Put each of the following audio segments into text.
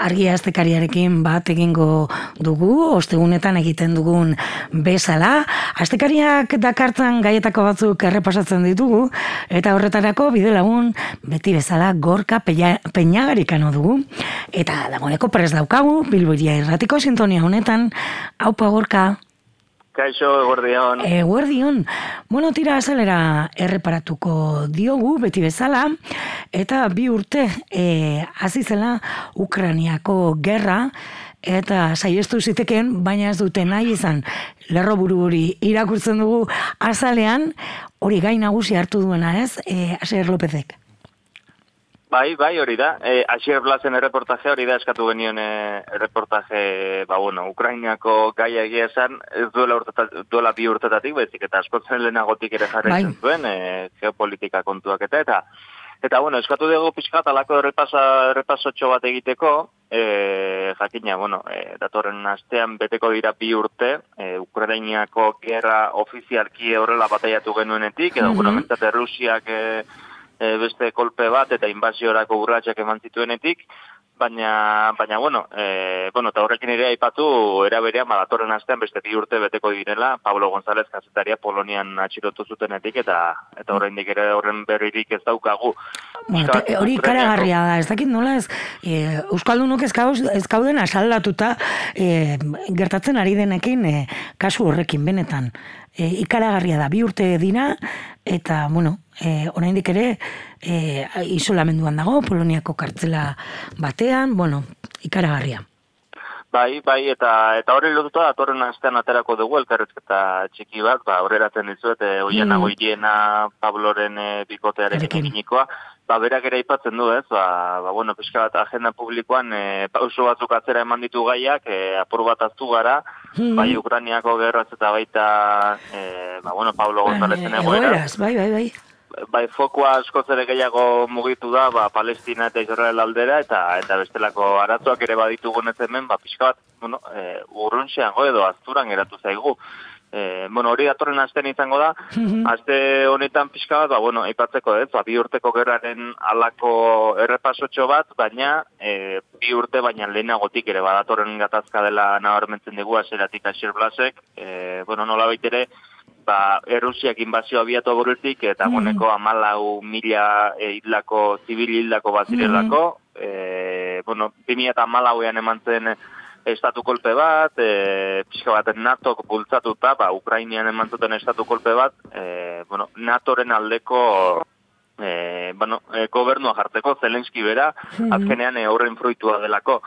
argia astekariarekin bat egingo dugu, ostegunetan egiten dugun bezala. Astekariak dakartzan gaietako batzuk errepasatzen ditugu, eta horretarako bide lagun beti bezala gorka peinagarikano dugu. Eta dagoeneko prez daukagu, bilboiria irratiko sintonia honetan, haupa gorka. Kaixo, eguerdion. Eguerdion. Bueno, tira azalera erreparatuko diogu, beti bezala, eta bi urte e, azizela Ukraniako gerra, eta saiestu ziteken, baina ez dute nahi izan, lerro buru hori irakurtzen dugu azalean, hori gain nagusi hartu duena ez, e, Aser Lopezek. Bai, bai, hori da. E, Asier Blasen erreportaje hori da eskatu genion e, erreportaje, ba, bueno, Ukrainiako gaia egia esan, ez duela, urtetat, duela bi urtetatik, bezik, eta askotzen lehenagotik ere jarri bai. zuen, e, geopolitika kontuak eta, eta, eta, bueno, eskatu dugu pixkat alako errepasa, errepasotxo bat egiteko, e, jakina, bueno, e, datorren astean beteko dira bi urte, e, Ukrainiako gerra ofizialki horrela bataiatu genuenetik, edo, mm -hmm. Rusiak, e, e, beste kolpe bat eta inbasiorako urratxak eman zituenetik, baina, baina bueno, e, bueno, eta horrekin ere aipatu, eraberean, badatorren astean, beste bi urte beteko direla, Pablo González kazetaria Polonian atxirotu zutenetik, eta eta horrein ere horren berririk ez daukagu. Bueno, hori ikaragarria da, ez dakit nola ez, e, Euskaldunok ez, ez kauden asaldatuta e, gertatzen ari denekin e, kasu horrekin benetan. E, ikaragarria da, bi urte dina, eta, bueno, e, oraindik ere e, isolamenduan dago Poloniako kartzela batean, bueno, ikaragarria. Bai, bai, eta eta hori lotuta datorren astean aterako dugu elkarrezketa txiki bat, ba, horreratzen dizuet, e, oiena mm. goiena Pabloren e, bikotearen eginikoa, ba, berak ere aipatzen du, ez, ba, ba bueno, pixka bat agenda publikoan e, pauso batzuk atzera eman ditu gaiak, e, apur bat aztu gara, mm. bai, Ukraniako gerraz eta baita, e, ba, bueno, Pablo Gonzalezen egoeraz. Bai, bai, bai bai fokoa asko zere gehiago mugitu da ba, Palestina eta Israel aldera eta eta bestelako arazoak ere baditu gonez hemen ba, pixka bat bueno, e, urruntxean edo azturan geratu zaigu e, bueno, hori datorren asten izango da mhm. aste honetan pixka bat ba, bueno, aipatzeko ez, ba, bi urteko gerraren alako errepasotxo bat baina e, bi urte baina lehenagotik ere badatorren gatazka dela nabarmentzen dugu aseratik asir blasek e, bueno, nola baitere ba, Errusiak inbazio abiatu aburretik, eta mm. goneko amalau mila e, hildako, zibil hildako bat zirelako. Mm. E, bueno, bimia eta amalauean eman zen estatu kolpe bat, e, pixka bat NATO bultzatuta, ba, Ukrainian eman zuten estatu kolpe bat, e, bueno, NATOren aldeko e, bueno, e, gobernua jartzeko, Zelenski bera, mm. azkenean e, horren fruitua delako.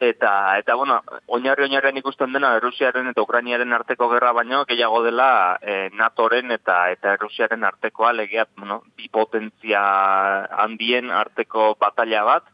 Eta, eta bueno, oinarri oinarren ikusten dena Rusiaren eta Ukrainiaren arteko gerra baino gehiago dela e, NATOren eta eta Rusiaren artekoa legeat, bueno, bi potentzia handien arteko batalla bat.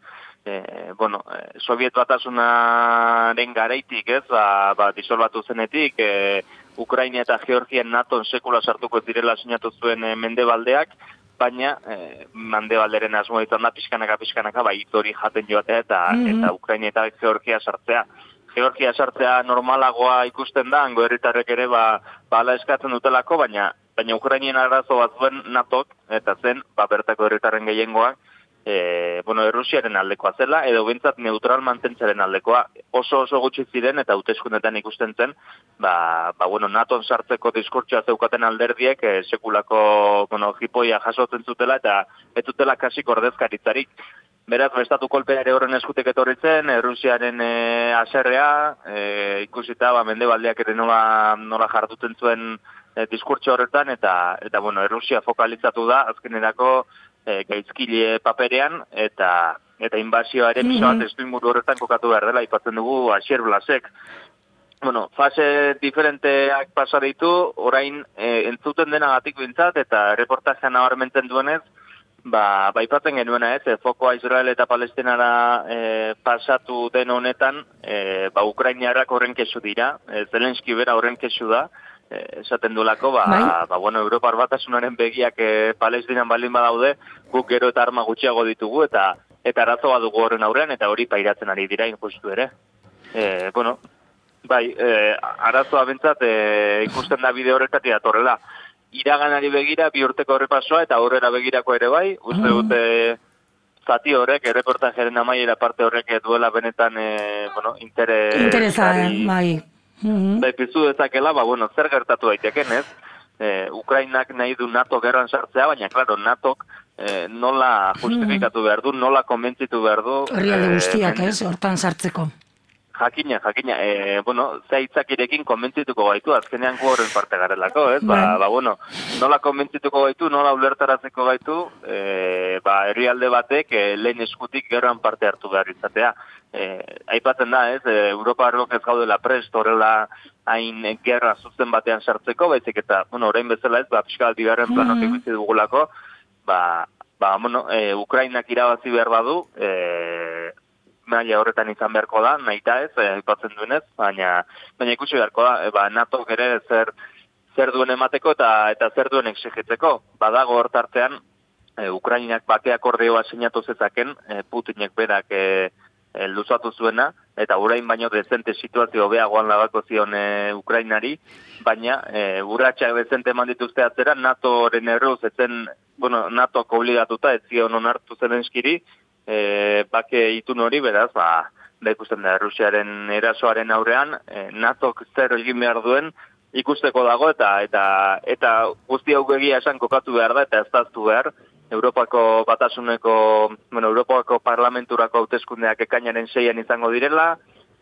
E, bueno, e, Soviet batasunaren garaitik, ez, ba, ba disolbatu zenetik, e, Ukraina eta Georgian NATO sekula sartuko direla sinatu zuen e, mendebaldeak, baina eh, mande balderen asmo ditzen da pixkanaka pixkanaka bai hori jaten joatea eta mm eta Ukraina eta Georgia sartzea. Georgia sartzea normalagoa ikusten da, hango herritarrek ere ba, bala eskatzen dutelako, baina baina Ukrainien arazo bat zuen natok, eta zen, ba, bertako herritarren gehiengoak, e, bueno, Errusiaren aldekoa zela, edo bintzat neutral mantentzaren aldekoa oso oso gutxi ziren eta hauteskundetan ikusten zen, ba, ba bueno, naton sartzeko diskurtsoa zeukaten alderdiek e, sekulako, bueno, jipoia jasotzen zutela eta etutela kasik ordezkaritzarik. Beraz, bestatu kolpea ere horren eskutek etorri zen, Errusiaren e, aserrea, e, ikusita, ba, mende baldeak ere nola, nola jartutzen zuen e, diskurtso horretan, eta, eta bueno, Errusia fokalizatu da, azkenerako, e, gaizkile paperean eta eta inbazioa ere mm -hmm. horretan kokatu behar dela ipatzen dugu Asier Blasek. Bueno, fase diferenteak pasa ditu, orain e, entzuten dena gatik bintzat eta reportajean nabarmenten duenez, ba, ba ipatzen genuena ez, e, fokoa Israel eta Palestinara e, pasatu den honetan, e, ba Ukrainiarrak horren kesu dira, e, Zelenski bera horren kesu da, esaten duelako, ba, bai? ba, bueno, Europar batasunaren begiak e, Palestinan baldin badaude, guk gero eta arma gutxiago ditugu, eta eta arazo bat dugu horren aurrean, eta hori pairatzen ari dira injustu ere. E, bueno, bai, e, arazoa bentsat e, ikusten da bide horretatik datorrela. Iraganari begira, bi urteko horrepasoa, eta aurrera begirako ere bai, uste ah. dute zati horrek, erreportajeren amaiera parte horrek duela benetan, e, bueno, interes... Interesa, bai. Mm -hmm. pizu dezakela, ba, bueno, zer gertatu daiteken, ez? E, Ukrainak nahi du NATO gerran sartzea, baina, klaro, NATO e, nola justifikatu behar du, nola konbentzitu behar du. Herrialde guztiak, ez, hortan sartzeko. Jakina, jakina, e, bueno, zaitzakirekin konbentzituko gaitu, azkenean gu horren parte garelako, ez? Ba, bai. ba, bueno, nola konbentzituko gaitu, nola ulertarazeko gaitu, e, ba, herrialde batek e, lehen eskutik gerran parte hartu behar izatea. E, aipatzen da, ez, e, Europa arrok ez gaudela prest, horrela hain gerra zuzen batean sartzeko, baizik eta, bueno, orain bezala ez, ba, piskal bigarren planok mm -hmm. dugulako, ba, ba, bueno, e, Ukrainak irabazi behar badu, e, maila horretan izan beharko da, nahi da ez, eh, aipatzen duenez, baina, baina ikusi beharko da, e, ba, NATO ere zer, zer duen emateko eta eta zer duen exigitzeko. Badago hortartean, e, Ukrainak bakeak ordeoa sinatu zezaken, e, Putinek berak e, e, luzatu zuena, eta urain baino dezente situazio beagoan labako zion e, Ukrainari, baina e, urratxak dezente mandituzte atzera, NATO-ren erruz, etzen, bueno, NATO-ko obligatuta, ez zion onartu zen eskiri, e, bake itun hori, beraz, ba, da ikusten da, Rusiaren erasoaren aurrean, e, NATOk zer egin behar duen, ikusteko dago, eta eta eta guzti hau begia esan kokatu behar da, eta ez daztu behar, Europako batasuneko, bueno, Europako parlamenturako hauteskundeak ekainaren seian izango direla,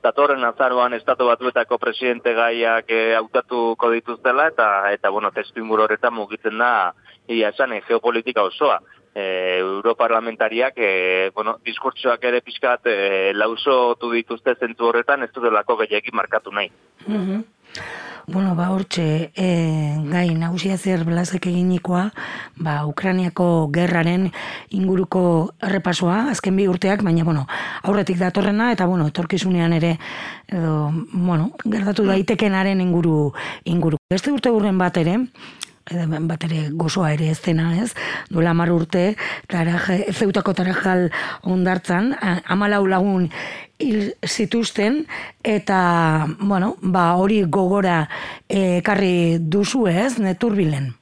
datorren azaroan estatu batuetako presidente gaiak e, hautatuko dituztela, eta, eta bueno, testu horretan mugitzen da, ia esan, e, geopolitika osoa e, europarlamentariak e, bueno, diskurtsoak ere pixkat e, lauso tu dituzte zentu horretan ez dutelako gehiagin markatu nahi. Mm Bueno, ba, hortxe, e, gai, nagusia zer blazek eginikoa, ba, Ukraniako gerraren inguruko errepasoa, azken bi urteak, baina, bueno, aurretik datorrena, eta, bueno, etorkizunean ere, edo, bueno, gertatu daitekenaren inguru, inguru. Beste urte urren bat ere, bat ere gozoa ere ez dena, ez? Duela mar urte, taraje, zeutako tarajal ondartzan, amalau lagun hil zituzten, eta, bueno, ba, hori gogora ekarri duzu ez, neturbilen.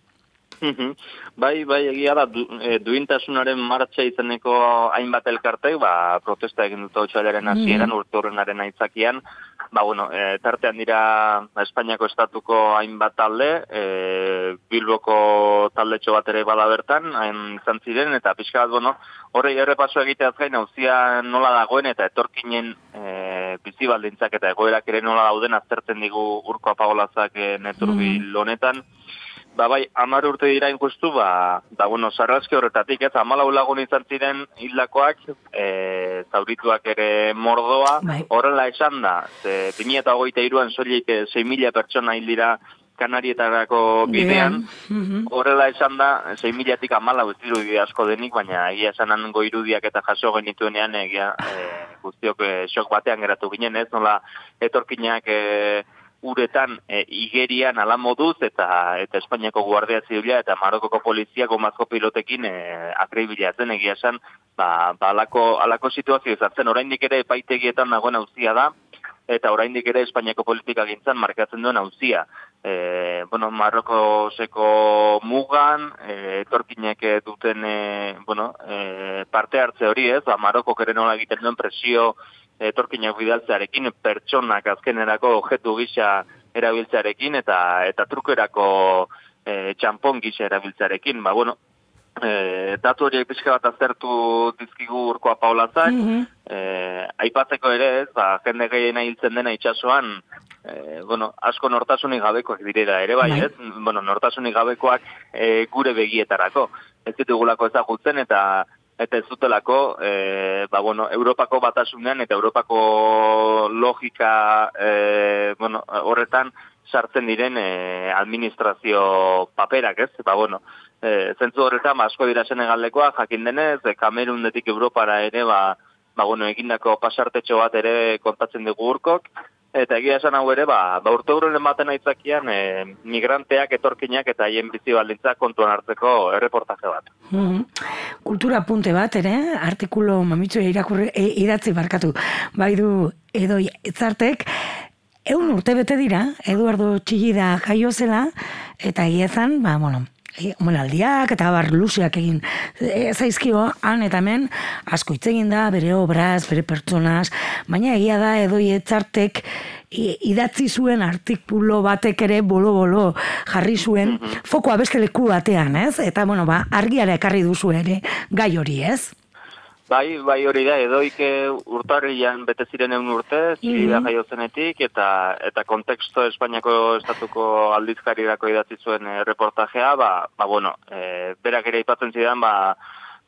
Bai, bai, egia da, du, e, duintasunaren martxa izeneko hainbat elkartek, ba, protesta egin dut hau txalaren hasieran mm urte aitzakian, ba, bueno, e, tartean dira Espainiako estatuko hainbat talde, e, Bilboko taldetxo bat ere bada bertan, hain izan ziren, eta pixka bat, bueno, horrei errepaso egiteaz gain, hauzia nola dagoen, eta etorkinen e, bizi baldintzak eta egoerak ere nola dauden aztertzen digu urko apagolazak e, neturbil mm. honetan, Ba bai, amar urte dira inkustu, ba, ba bueno, sarrazki horretatik, ez, amalau lagun izan ziren hildakoak, e, zaurituak ere mordoa, bai. horrela esan da, ze, 2008 iruan soilik 6 e, mila pertsona hil dira kanarietarako bidean, mhm. horrela esan da, 6 milatik amalau ez diru asko denik, baina egia esan ango irudiak eta jaso genituenean, egia, e, guztiok e, sok batean geratu ginen, ez, nola, etorkinak, e, uretan e, igerian ala moduz eta eta Espainiako Guardia Zibila eta Marokoko polizia gomazko pilotekin e, akreibilatzen egia esan ba, ba alako, alako situazio izatzen oraindik ere epaitegietan nagoen auzia da eta oraindik ere Espainiako politika gintzan markatzen duen auzia. E, bueno, Marroko seko mugan, e, etorkinek duten e, bueno, e, parte hartze hori ez, ba, Maroko kere nola egiten duen presio etorkinak bidaltzearekin, pertsonak azkenerako objektu gisa erabiltzearekin eta eta trukerako e, txampon gisa erabiltzearekin. Ba, bueno, e, datu horiek pixka bat aztertu dizkigu urkoa paulazak, mm aipatzeko ere ez, ba, jende gehiena hiltzen dena itxasoan, e, bueno, asko nortasunik gabekoak direra ere bai, bai. ez? Bueno, nortasunik gabekoak e, gure begietarako. Ez ditugulako ezagutzen eta eta ez zutelako, e, ba, bueno, Europako batasunean eta Europako logika e, bueno, horretan sartzen diren e, administrazio paperak, ez? Ba, bueno, e, zentzu horretan, ba, asko dira senegaldekoa, jakin denez, e, Kamerundetik Europara ere, ba, ba, bueno, egindako pasartetxo bat ere kontatzen dugu urkok, Eta egia esan hau ere, ba, ba urte baten aitzakian, e, migranteak, etorkinak eta haien bizi baldintza kontuan hartzeko erreportaje bat. Mm Kultura punte bat, ere, artikulo mamitzu irakurri, e, idatzi barkatu, bai du edo etzartek, egun urte bete dira, Eduardo Txillida jaio zela, eta egia ba, bueno, omenaldiak eta bar luzeak egin e, zaizkio han eta hemen asko hitz egin da bere obraz, bere pertsonaz, baina egia da edoi etzartek idatzi zuen artikulo batek ere bolo-bolo jarri zuen mm fokoa beste leku batean, ez? Eta, bueno, ba, argiara ekarri duzu ere gai hori, ez? Bai, bai hori da, edoik urtarrian bete ziren egun urte, zirida mm -hmm. eta, eta konteksto Espainiako estatuko aldizkari dako idatzi zuen e, reportajea, ba, ba bueno, e, berak ere ipatzen zidan, ba,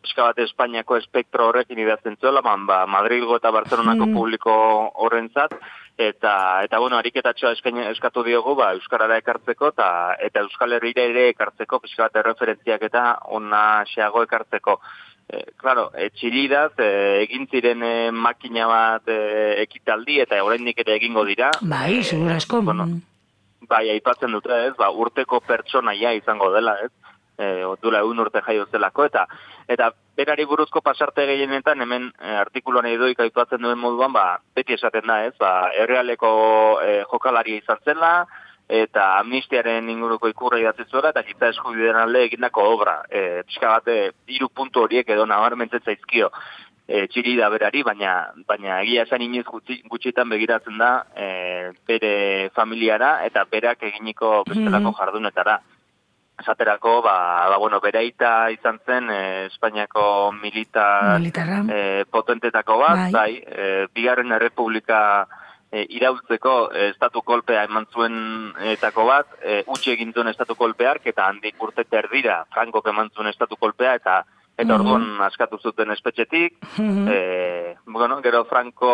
Euska bat Espainiako espektro horrekin idatzen zuela, man, ba, Madrilgo eta Barcelonako mm publiko horrentzat, eta, eta bueno, ariketatxoa eskatu diogu, ba, Euskarara ekartzeko, eta, eta Euskal Herriera ere ekartzeko, pixka bat erreferentziak eta ona xeago ekartzeko. E, claro, e, txilidaz, e, egin ziren e, makina bat e, ekitaldi eta oraindik ere egingo dira. Bai, segura esko. Bueno, bai, aipatzen dute ez, ba, urteko pertsonaia izango dela ez, e, dula egun urte jaio zelako, eta eta berari buruzko pasarte gehienetan hemen e, artikuluan edo aipatzen duen moduan, ba, beti esaten da ez, ba, errealeko e, jokalari izan zela, eta amnistiaren inguruko ikurra idatzi zuela, eta giza eskubideen alde egindako obra. E, pixka bat, iru puntu horiek edo nabarmentzen zaizkio e, txiri da berari, baina, baina egia esan inoiz gutxitan begiratzen da e, bere familiara eta berak eginiko bestelako mm jardunetara. Esaterako, ba, ba, bueno, beraita izan zen e, Espainiako militar e, potentetako bat, bai, bai e, bigarren errepublika e, irautzeko e, estatu kolpea eman zuen etako bat, e, utxe egin zuen estatu kolpeak, eta handik urte terdira, Frankok eman zuen estatu kolpea, eta eta mm orduan askatu zuten espetxetik, mm bueno, gero Franco,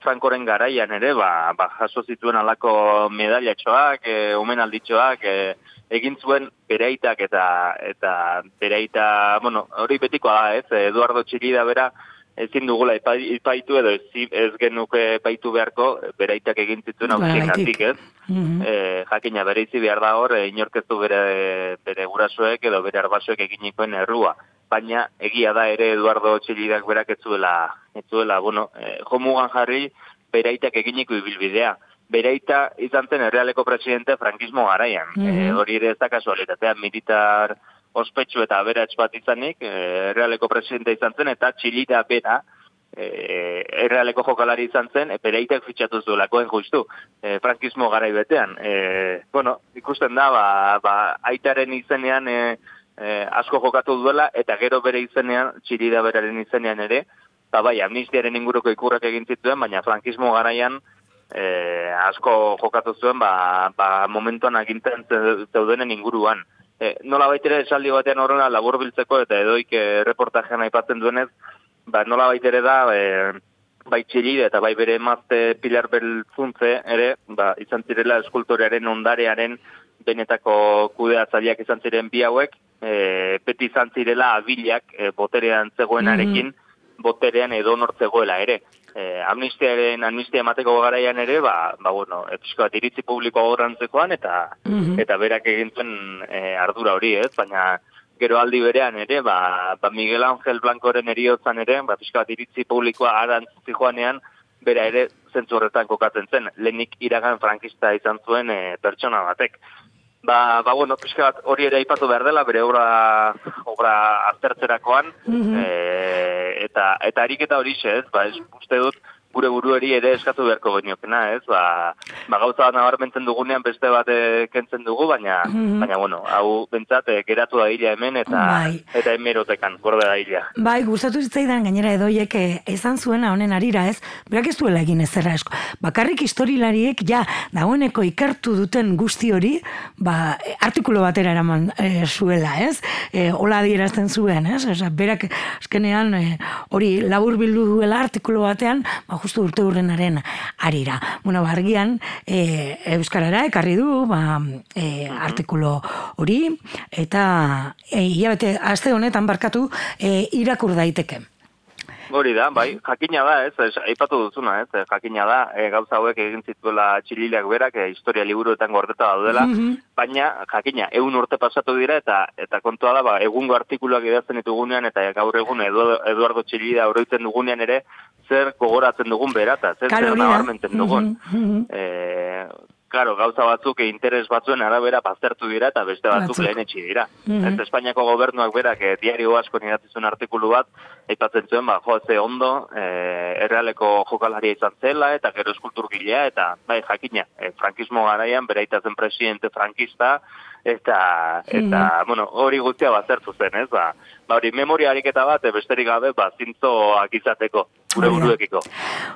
Frankoren garaian ere, ba, ba, jaso zituen alako medallatxoak, e, omenalditxoak, e, egin zuen bereitak eta eta bereita, bueno, hori betikoa da, ez, Eduardo Txirida bera, ezin dugula ipaitu edo ez, ez genuke epaitu beharko beraitak egin zituen hau zik, ez? Mm -hmm. jakina, bere izi behar da hor, e, inorkezu bere, bere gurasoek edo bere arbasoek eginikoen errua. Baina, egia da ere Eduardo Txilidak berak ez zuela, bueno, e, jomugan jarri beraitak eginiko ibilbidea. Bereita izan zen errealeko presidente frankismo garaian. Mm hori ere ez da kasualitatea, militar ospetsu eta aberats bat izanik, e, errealeko presidente izan zen, eta txilita bera, e, errealeko jokalari izan zen, e, pereitek fitxatu zuelakoen justu, e, frankismo garai betean. E, bueno, ikusten da, ba, ba, aitaren izenean e, e, asko jokatu duela, eta gero bere izenean, txilida beraren izenean ere, ba, bai, amnistiaren inguruko ikurrak egin zituen, baina frankismo garaian, e, asko jokatu zuen, ba, ba momentuan agintzen zeudenen inguruan e, nola baitere esaldi batean horrela labur biltzeko eta edoik e, reportajean aipatzen duenez, ba, nola baitere da, e, bai txilide eta bai bere emazte pilar beltzuntze ere, ba, izan zirela eskultorearen ondarearen benetako kudea zaliak izan ziren bi hauek, e, beti izan zirela abilak e, boterean zegoenarekin, mm. boterean edo nortzegoela ere eh, amnistiaren amnistia emateko garaian ere, ba, ba bueno, episko bat iritzi publiko aurrantzekoan, eta, mm eta berak egintzen eh, ardura hori, ez? Baina, gero aldi berean ere, ba, ba Miguel Ángel Blancoren eriotzan ere, ba, pixka bat iritzi publikoa arantzi joanean, bera ere zentzu horretan kokatzen zen, lehenik iragan frankista izan zuen e, pertsona batek. Ba, ba bueno, pixka bat hori ere aipatu behar dela, bere obra, obra aztertzerakoan, mm eta eta ariketa hori ez, ba, ez, uste dut, gure burueri ere eskatu beharko geniokena, ez? Ba, ba gauza nabarmentzen dugunean beste bat eh, kentzen dugu, baina mm baina bueno, hau bentsat eh, geratu da hila hemen eta bai. eta hemerotekan gorde da hila. Bai, gustatu zitzaidan gainera edoiek eh, zuena honen arira, ez? Berak ez duela egin ezerra esko. Bakarrik historilariek ja dagoeneko ikertu duten guzti hori, ba artikulu batera eraman e, zuela, ez? E, hola adierazten zuen, ez? Osea, berak azkenean hori labur bildu duela artikulu batean, ba justu urte urrenaren arira. Bueno, bargian, e, Euskarara ekarri du, ba, e, artikulo hori, eta e, ia aste honetan barkatu, e, irakur daiteke. Hori da, bai, jakina da, ez, ez aipatu duzuna, ez, jakina da, e, gauza hauek egin zituela txilileak berak, e, historia liburuetan gordeta daudela, mm baina jakina, egun urte pasatu dira, eta eta kontua da, ba, egungo artikuluak idazten ditugunean, eta gaur egun Eduardo Txilida oroitzen dugunean ere, zer gogoratzen dugun berata, zer zer nabarmenten dugun. Mm Claro, gauza batzuk interes batzuen arabera baztertu dira eta beste batzuk, Batzuk. lehen etxi dira. Mhm. Ez Espainiako gobernuak berak e, diario asko niratizun artikulu bat, aipatzen zuen, ba, jo, ze ondo, e, errealeko jokalaria izan zela, eta gero eskulturgilea, eta bai, jakina, e, frankismo garaian, bere aitazen presidente frankista, eta, eta bueno, hori guztia baztertu zen, ez? Ba, ba hori memoria ariketa bat, e, besterik gabe, ba, zintzoak izateko, gure buruekiko.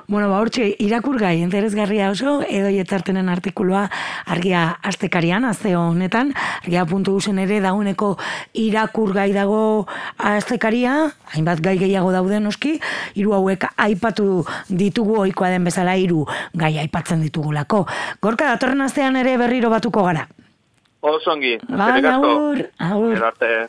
Bueno, ba, hortxe, irakurgai, interesgarria oso, edo jetzartenen artikulua argia astekarian, azte honetan, argia puntu usen ere dauneko irakurgai dago astekaria, hainbat gai gehiago daude noski, hiru hauek aipatu ditugu ohikoa den bezala hiru gai aipatzen ditugulako. Gorka datorren astean ere berriro batuko gara. Oso ongi, eskerrik asko. agur, agur. Gero arte.